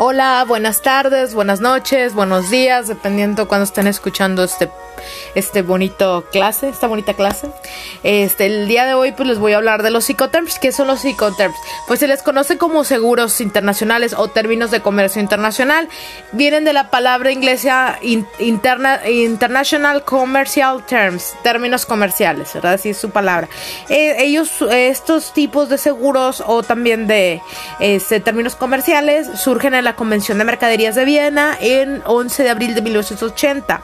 Hola, buenas tardes, buenas noches, buenos días, dependiendo cuando estén escuchando este, este bonito clase, esta bonita clase. Este, el día de hoy pues les voy a hablar de los psicoterms. ¿Qué son los psicoterms? Pues se les conoce como seguros internacionales o términos de comercio internacional. Vienen de la palabra inglesa interna, International Commercial Terms, términos comerciales, ¿verdad? Así es su palabra. Eh, ellos, estos tipos de seguros o también de este, términos comerciales surgen en la Convención de Mercaderías de Viena en 11 de abril de 1980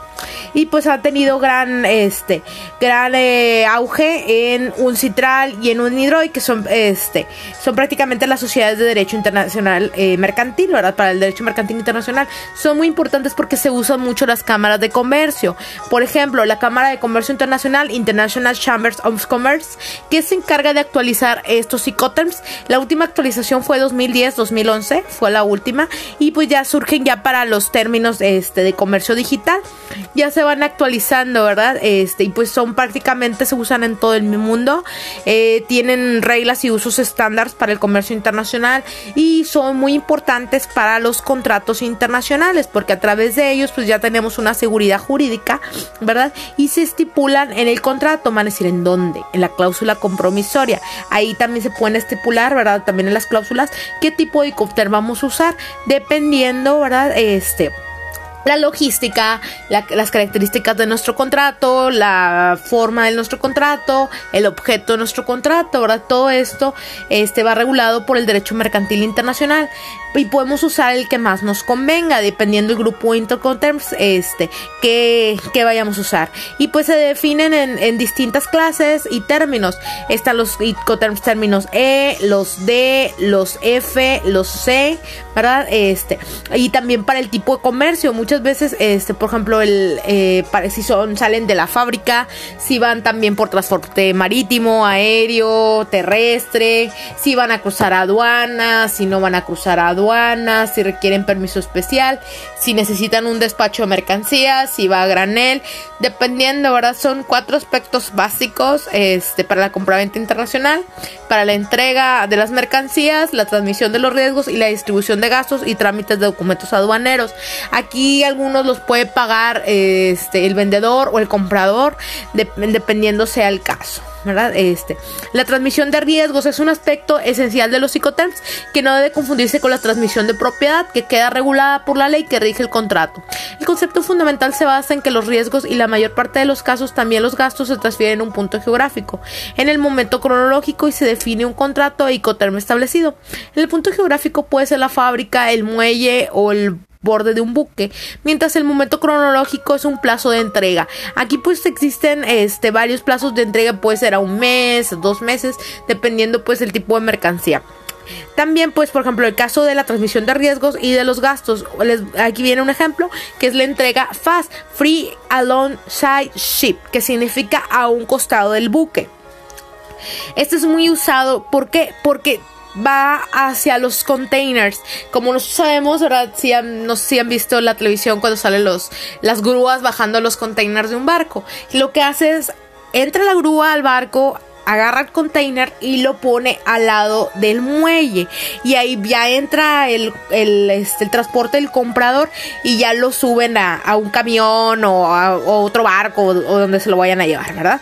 y pues ha tenido gran este gran eh, auge en un citral y en un hidroid que son este son prácticamente las sociedades de derecho internacional eh, mercantil verdad para el derecho mercantil internacional. Son muy importantes porque se usan mucho las cámaras de comercio. Por ejemplo la cámara de comercio internacional International Chambers of Commerce que se encarga de actualizar estos psicoterms la última actualización fue 2010 2011 fue la última. Y pues ya surgen ya para los términos este de comercio digital. Ya se van verdad este y pues son prácticamente se usan en todo el mundo. Eh, tienen reglas y usos estándares para el comercio internacional y son muy importantes para los contratos internacionales porque a través de ellos pues ya tenemos una seguridad jurídica verdad y se estipulan en el contrato van a decir en dónde en la cláusula compromisoria. Ahí también se pueden estipular verdad también en las cláusulas qué tipo de helicóptero vamos a usar dependiendo, ¿verdad? Este, la logística, las características de nuestro contrato, la forma de nuestro contrato, el objeto de nuestro contrato, ¿verdad? Todo esto este, va regulado por el derecho mercantil internacional y podemos usar el que más nos convenga, dependiendo del grupo Interconterms este, que, que, vayamos a usar. Y pues se definen en, distintas clases y términos. Están los Incoterms términos E, los D, los F, los C, ¿verdad? Este, y también para el tipo de comercio, muchas veces, este, por ejemplo, el, eh, si son, salen de la fábrica, si van también por transporte marítimo, aéreo, terrestre, si van a cruzar aduanas, si no van a cruzar aduanas, si requieren permiso especial, si necesitan un despacho de mercancías, si va a granel, dependiendo, ¿verdad? Son cuatro aspectos básicos este, para la compraventa internacional, para la entrega de las mercancías, la transmisión de los riesgos y la distribución de gastos y trámites de documentos aduaneros. Aquí algunos los puede pagar este, el vendedor o el comprador, dependiendo sea el caso. ¿verdad? Este, la transmisión de riesgos es un aspecto esencial de los psicoterms que no debe confundirse con la transmisión de propiedad que queda regulada por la ley que rige el contrato. El concepto fundamental se basa en que los riesgos y la mayor parte de los casos también los gastos se transfieren a un punto geográfico, en el momento cronológico y se define un contrato de icoterm establecido. En el punto geográfico puede ser la fábrica, el muelle o el borde de un buque, mientras el momento cronológico es un plazo de entrega. Aquí pues existen este varios plazos de entrega, puede ser a un mes, dos meses, dependiendo pues el tipo de mercancía. También, pues, por ejemplo, el caso de la transmisión de riesgos y de los gastos. aquí viene un ejemplo que es la entrega FAST, Free Alongside Ship, que significa a un costado del buque. Este es muy usado, ¿por qué? Porque va hacia los containers. Como nosotros sabemos, ¿verdad? Si han, no han visto la televisión cuando salen los, las grúas bajando los containers de un barco. lo que hace es, entra la grúa al barco, agarra el container y lo pone al lado del muelle. Y ahí ya entra el, el, este, transporte del comprador y ya lo suben a, un camión o a otro barco o donde se lo vayan a llevar, ¿verdad?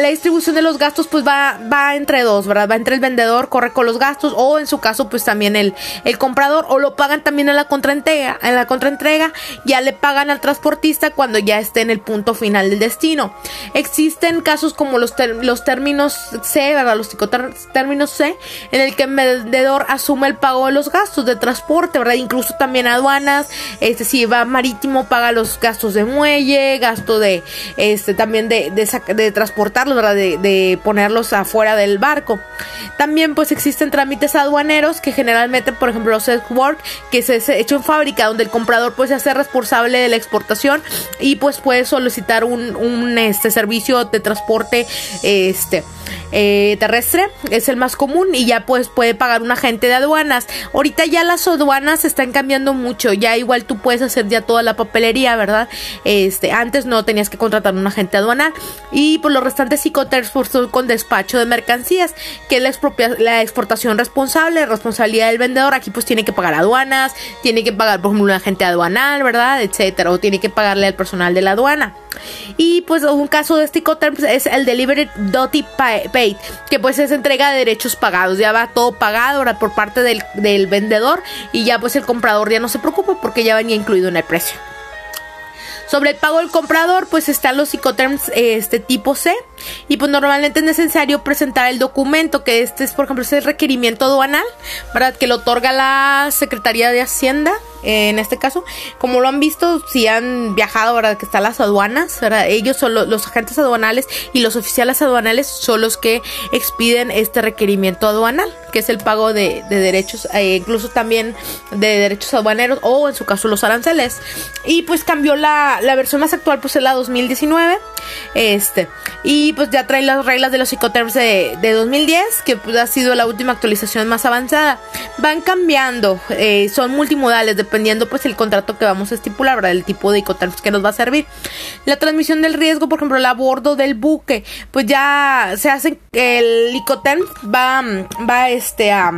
La distribución de los gastos pues va, va entre dos, ¿verdad? Va entre el vendedor, corre con los gastos o en su caso pues también el, el comprador o lo pagan también en la contraentrega, en la contraentrega ya le pagan al transportista cuando ya esté en el punto final del destino. Existen casos como los, los términos C, ¿verdad? Los términos C en el que el vendedor asume el pago de los gastos de transporte, ¿verdad? Incluso también aduanas, este si va marítimo paga los gastos de muelle, gasto de este también de, de, de transportar de, ponerlos afuera del barco. También pues existen trámites aduaneros que generalmente, por ejemplo, los work que se ha hecho en fábrica, donde el comprador pues se hace responsable de la exportación y pues puede solicitar un, este, servicio de transporte este eh, terrestre, es el más común y ya pues puede pagar un agente de aduanas. Ahorita ya las aduanas están cambiando mucho, ya igual tú puedes hacer ya toda la papelería, ¿verdad? Este, antes no tenías que contratar un agente aduanal y por lo interesantes psicoterms con despacho de mercancías, que es la, la exportación responsable, responsabilidad del vendedor. Aquí pues tiene que pagar aduanas, tiene que pagar por ejemplo un agente aduanal, ¿verdad? Etcétera, o tiene que pagarle al personal de la aduana. Y pues un caso de Sticoterms es el Delivery Duty Paid, que pues es entrega de derechos pagados, ya va todo pagado por parte del, del vendedor y ya pues el comprador ya no se preocupa porque ya venía incluido en el precio. Sobre el pago del comprador, pues están los psicoterms este tipo C. Y pues normalmente es necesario presentar el documento, que este es, por ejemplo, es el requerimiento aduanal, ¿verdad? Que lo otorga la Secretaría de Hacienda en este caso. Como lo han visto, si han viajado, ¿verdad? Que están las aduanas, ¿verdad? Ellos son los, agentes aduanales y los oficiales aduanales son los que expiden este requerimiento aduanal, que es el pago de, derechos, eh, incluso también de derechos aduaneros o en su caso los aranceles. Y pues cambió la, la versión más actual, pues es la 2019. Este, y pues ya trae las reglas de los psicoterms de, de 2010, que pues ha sido la última actualización más avanzada. Van cambiando, eh, son multimodales, dependiendo pues el contrato que vamos a estipular, ¿verdad? El tipo de icoterms que nos va a servir. La transmisión del riesgo, por ejemplo, el a bordo del buque, pues ya se hace, el icoterm va, va este a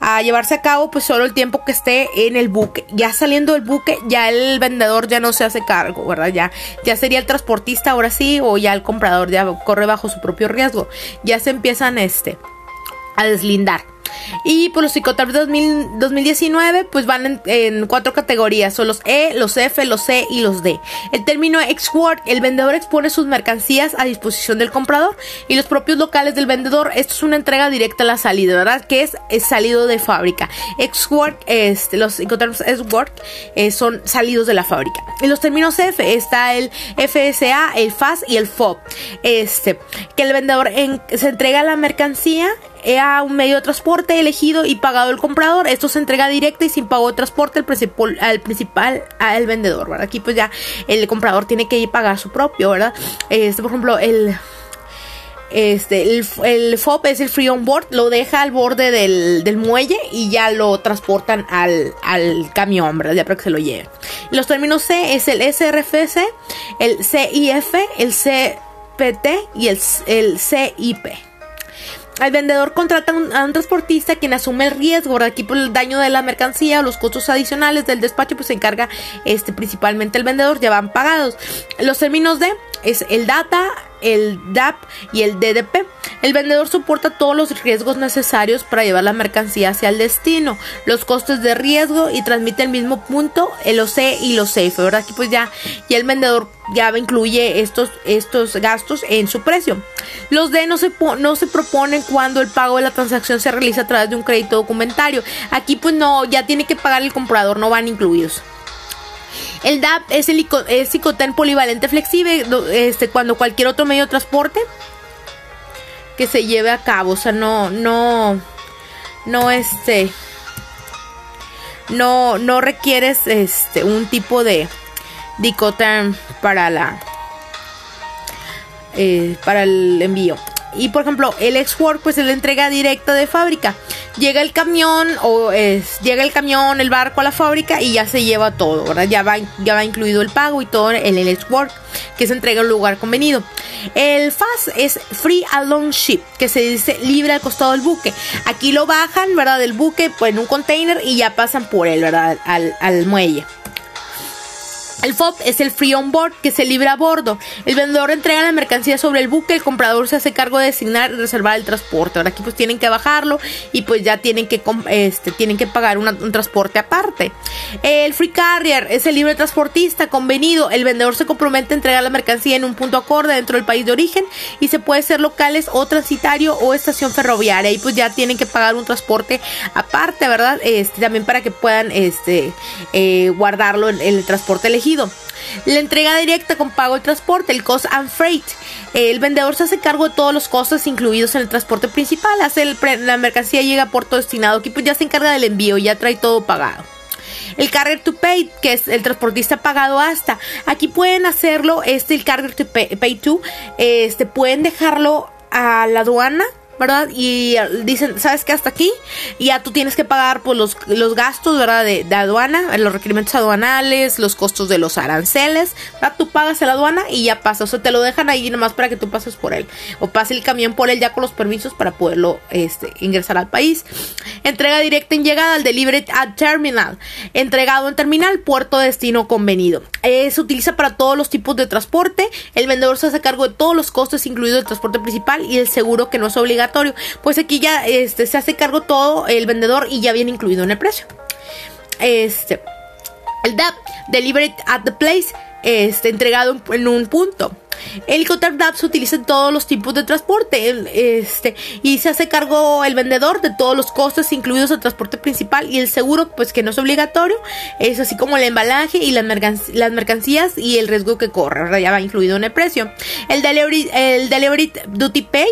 a llevarse a cabo pues solo el tiempo que esté en el buque. Ya saliendo del buque, ya el vendedor ya no se hace cargo, ¿verdad? Ya, ya sería el transportista ahora sí o ya el comprador ya corre bajo su propio riesgo. Ya se empiezan este a deslindar. Y pues, los psicoterms 2019 pues van en, cuatro categorías, son los E, los F, los C y los D. El término export, el vendedor expone sus mercancías a disposición del comprador y los propios locales del vendedor, esto es una entrega directa a la salida, ¿verdad? Que es, salido de fábrica. Export, este, los psicoterms export eh, son salidos de la fábrica. Y los términos F, está el FSA, el FAS y el FOB. Este, que el vendedor se entrega la mercancía a un medio de transporte elegido y pagado el comprador. Esto se entrega directa y sin pago de transporte al principal, al al vendedor, ¿verdad? Aquí pues ya el comprador tiene que ir pagar su propio, ¿verdad? Este, por ejemplo, el... Este, el, el FOB es el free on board, lo deja al borde del, muelle y ya lo transportan al, camión, ¿verdad? Ya para que se lo lleven. Los términos C es el SRFC, el CIF, el CPT y el, el CIP. El vendedor contrata a un transportista quien asume el riesgo, Aquí por el daño de la mercancía o los costos adicionales del despacho, pues se encarga este, principalmente el vendedor, ya van pagados. Los términos de es el data, el DAP y el DDP. El vendedor soporta todos los riesgos necesarios para llevar la mercancía hacia el destino, los costes de riesgo y transmite el mismo punto el OC y los SAFE, ¿verdad? Aquí pues ya, el vendedor ya incluye estos, estos gastos en su precio. Los D no se, no se proponen cuando el pago de la transacción se realiza a través de un crédito documentario. Aquí pues no, ya tiene que pagar el comprador, no van incluidos. El DAP es el es polivalente flexible, este, cuando cualquier otro medio de transporte que se lleve a cabo, o sea, no, no, no, este, no, no requieres, este, un tipo de dicoterm para la, eh, para el envío. Y por ejemplo, el export pues es la entrega directa de fábrica. Llega el camión o es, llega el camión, el barco a la fábrica y ya se lleva todo, ¿verdad? Ya va, ya va incluido el pago y todo en el export que se entrega en un lugar convenido. El FAS es Free Alone Ship, que se dice libre al costado del buque. Aquí lo bajan, ¿verdad? Del buque pues, en un container y ya pasan por él, ¿verdad? Al, al muelle. El FOB es el free on board que se libra a bordo. El vendedor entrega la mercancía sobre el buque, el comprador se hace cargo de designar y reservar el transporte. Ahora aquí pues tienen que bajarlo y pues ya tienen que, este, tienen que pagar un transporte aparte. El free carrier es el libre transportista convenido. El vendedor se compromete a entregar la mercancía en un punto acorde dentro del país de origen y se puede ser locales o transitario o estación ferroviaria. Y pues ya tienen que pagar un transporte aparte, ¿verdad? Este, también para que puedan este, eh, guardarlo en el transporte la entrega directa con pago de transporte, el cost and freight. El vendedor se hace cargo de todos los costos incluidos en el transporte principal. Hace la mercancía llega a puerto destinado. Aquí pues ya se encarga del envío, ya trae todo pagado. El carrier to pay, que es el transportista pagado hasta. Aquí pueden hacerlo, este, el carrier to pay, to, este, pueden dejarlo a la aduana ¿verdad? Y dicen, ¿sabes qué? Hasta aquí. Ya tú tienes que pagar pues, los, los gastos, ¿verdad? De, de, aduana, los requerimientos aduanales, los costos de los aranceles, ¿verdad? Tú pagas en la aduana y ya pasa. O sea, te lo dejan ahí nomás para que tú pases por él. O pase el camión por él ya con los permisos para poderlo este, ingresar al país. Entrega directa en llegada al Delivery at Terminal. Entregado en terminal, puerto destino convenido. Eh, se utiliza para todos los tipos de transporte. El vendedor se hace cargo de todos los costos, incluido el transporte principal y el seguro que no es obligatorio. Pues aquí ya este, se hace cargo todo el vendedor y ya viene incluido en el precio. Este, el DAP, Delivered at the Place, este, entregado en un punto. El DAP se utiliza en todos los tipos de transporte este, y se hace cargo el vendedor de todos los costes, incluidos el transporte principal y el seguro, pues que no es obligatorio. Es así como el embalaje y las, mercancías y el riesgo que corre, ya va incluido en el precio. El delivery, el delivery duty paid,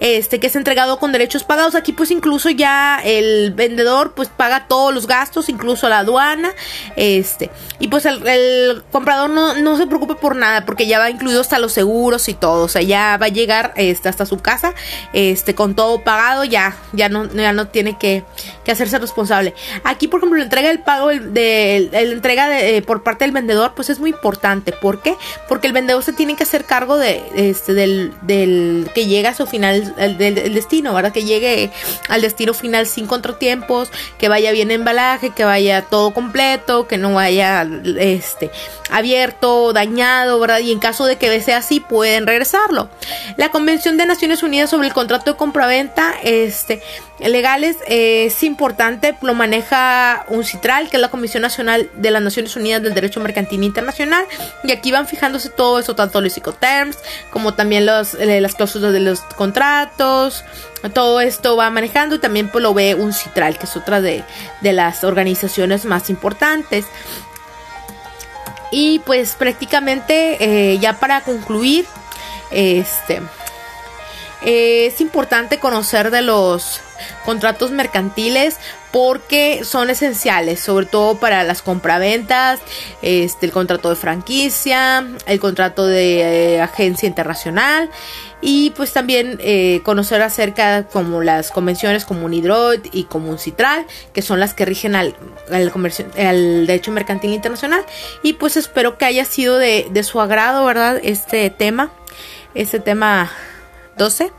este, que es entregado con derechos pagados. Aquí, pues incluso ya el vendedor, pues paga todos los gastos, incluso la aduana. Este, y pues el, comprador no, no se preocupe por nada, porque ya va incluido hasta los seguros y todo. O sea, ya va a llegar este, hasta su casa este, con todo pagado, ya, ya, no, ya no tiene que, que hacerse responsable. Aquí, por ejemplo, la entrega del pago de, la entrega de, eh, por parte del vendedor, pues es muy importante. ¿Por qué? Porque el vendedor se tiene que hacer cargo de, este, del, del que llega a su final, del, destino, ¿verdad? Que llegue al destino final sin contratiempos, que vaya bien embalaje, que vaya todo completo, que no vaya este, abierto, dañado, ¿verdad? Y en caso de que sea así pueden regresarlo. La Convención de Naciones Unidas sobre el contrato de compraventa este, legales eh, es importante, lo maneja un CITRAL, que es la Comisión Nacional de las Naciones Unidas del Derecho Mercantil Internacional, y aquí van fijándose todo eso, tanto los psicoterms como también los, eh, las cláusulas de los contratos, todo esto va manejando y también pues, lo ve un CITRAL, que es otra de, de las organizaciones más importantes. Y pues prácticamente eh, ya para concluir, este es importante conocer de los contratos mercantiles porque son esenciales, sobre todo para las compraventas, este, el contrato de franquicia, el contrato de eh, agencia internacional y pues también eh, conocer acerca como las convenciones como UNIDROID y como Citral, que son las que rigen al, al, derecho mercantil internacional y pues espero que haya sido de, de su agrado, ¿verdad? Este tema, este tema 12.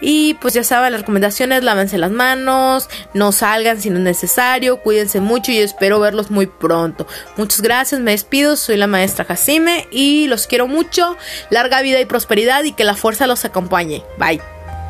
Y pues ya saben, las recomendaciones, lávense las manos, no salgan si no es necesario, cuídense mucho y espero verlos muy pronto. Muchas gracias, me despido, soy la maestra Jacime y los quiero mucho, larga vida y prosperidad y que la fuerza los acompañe. Bye.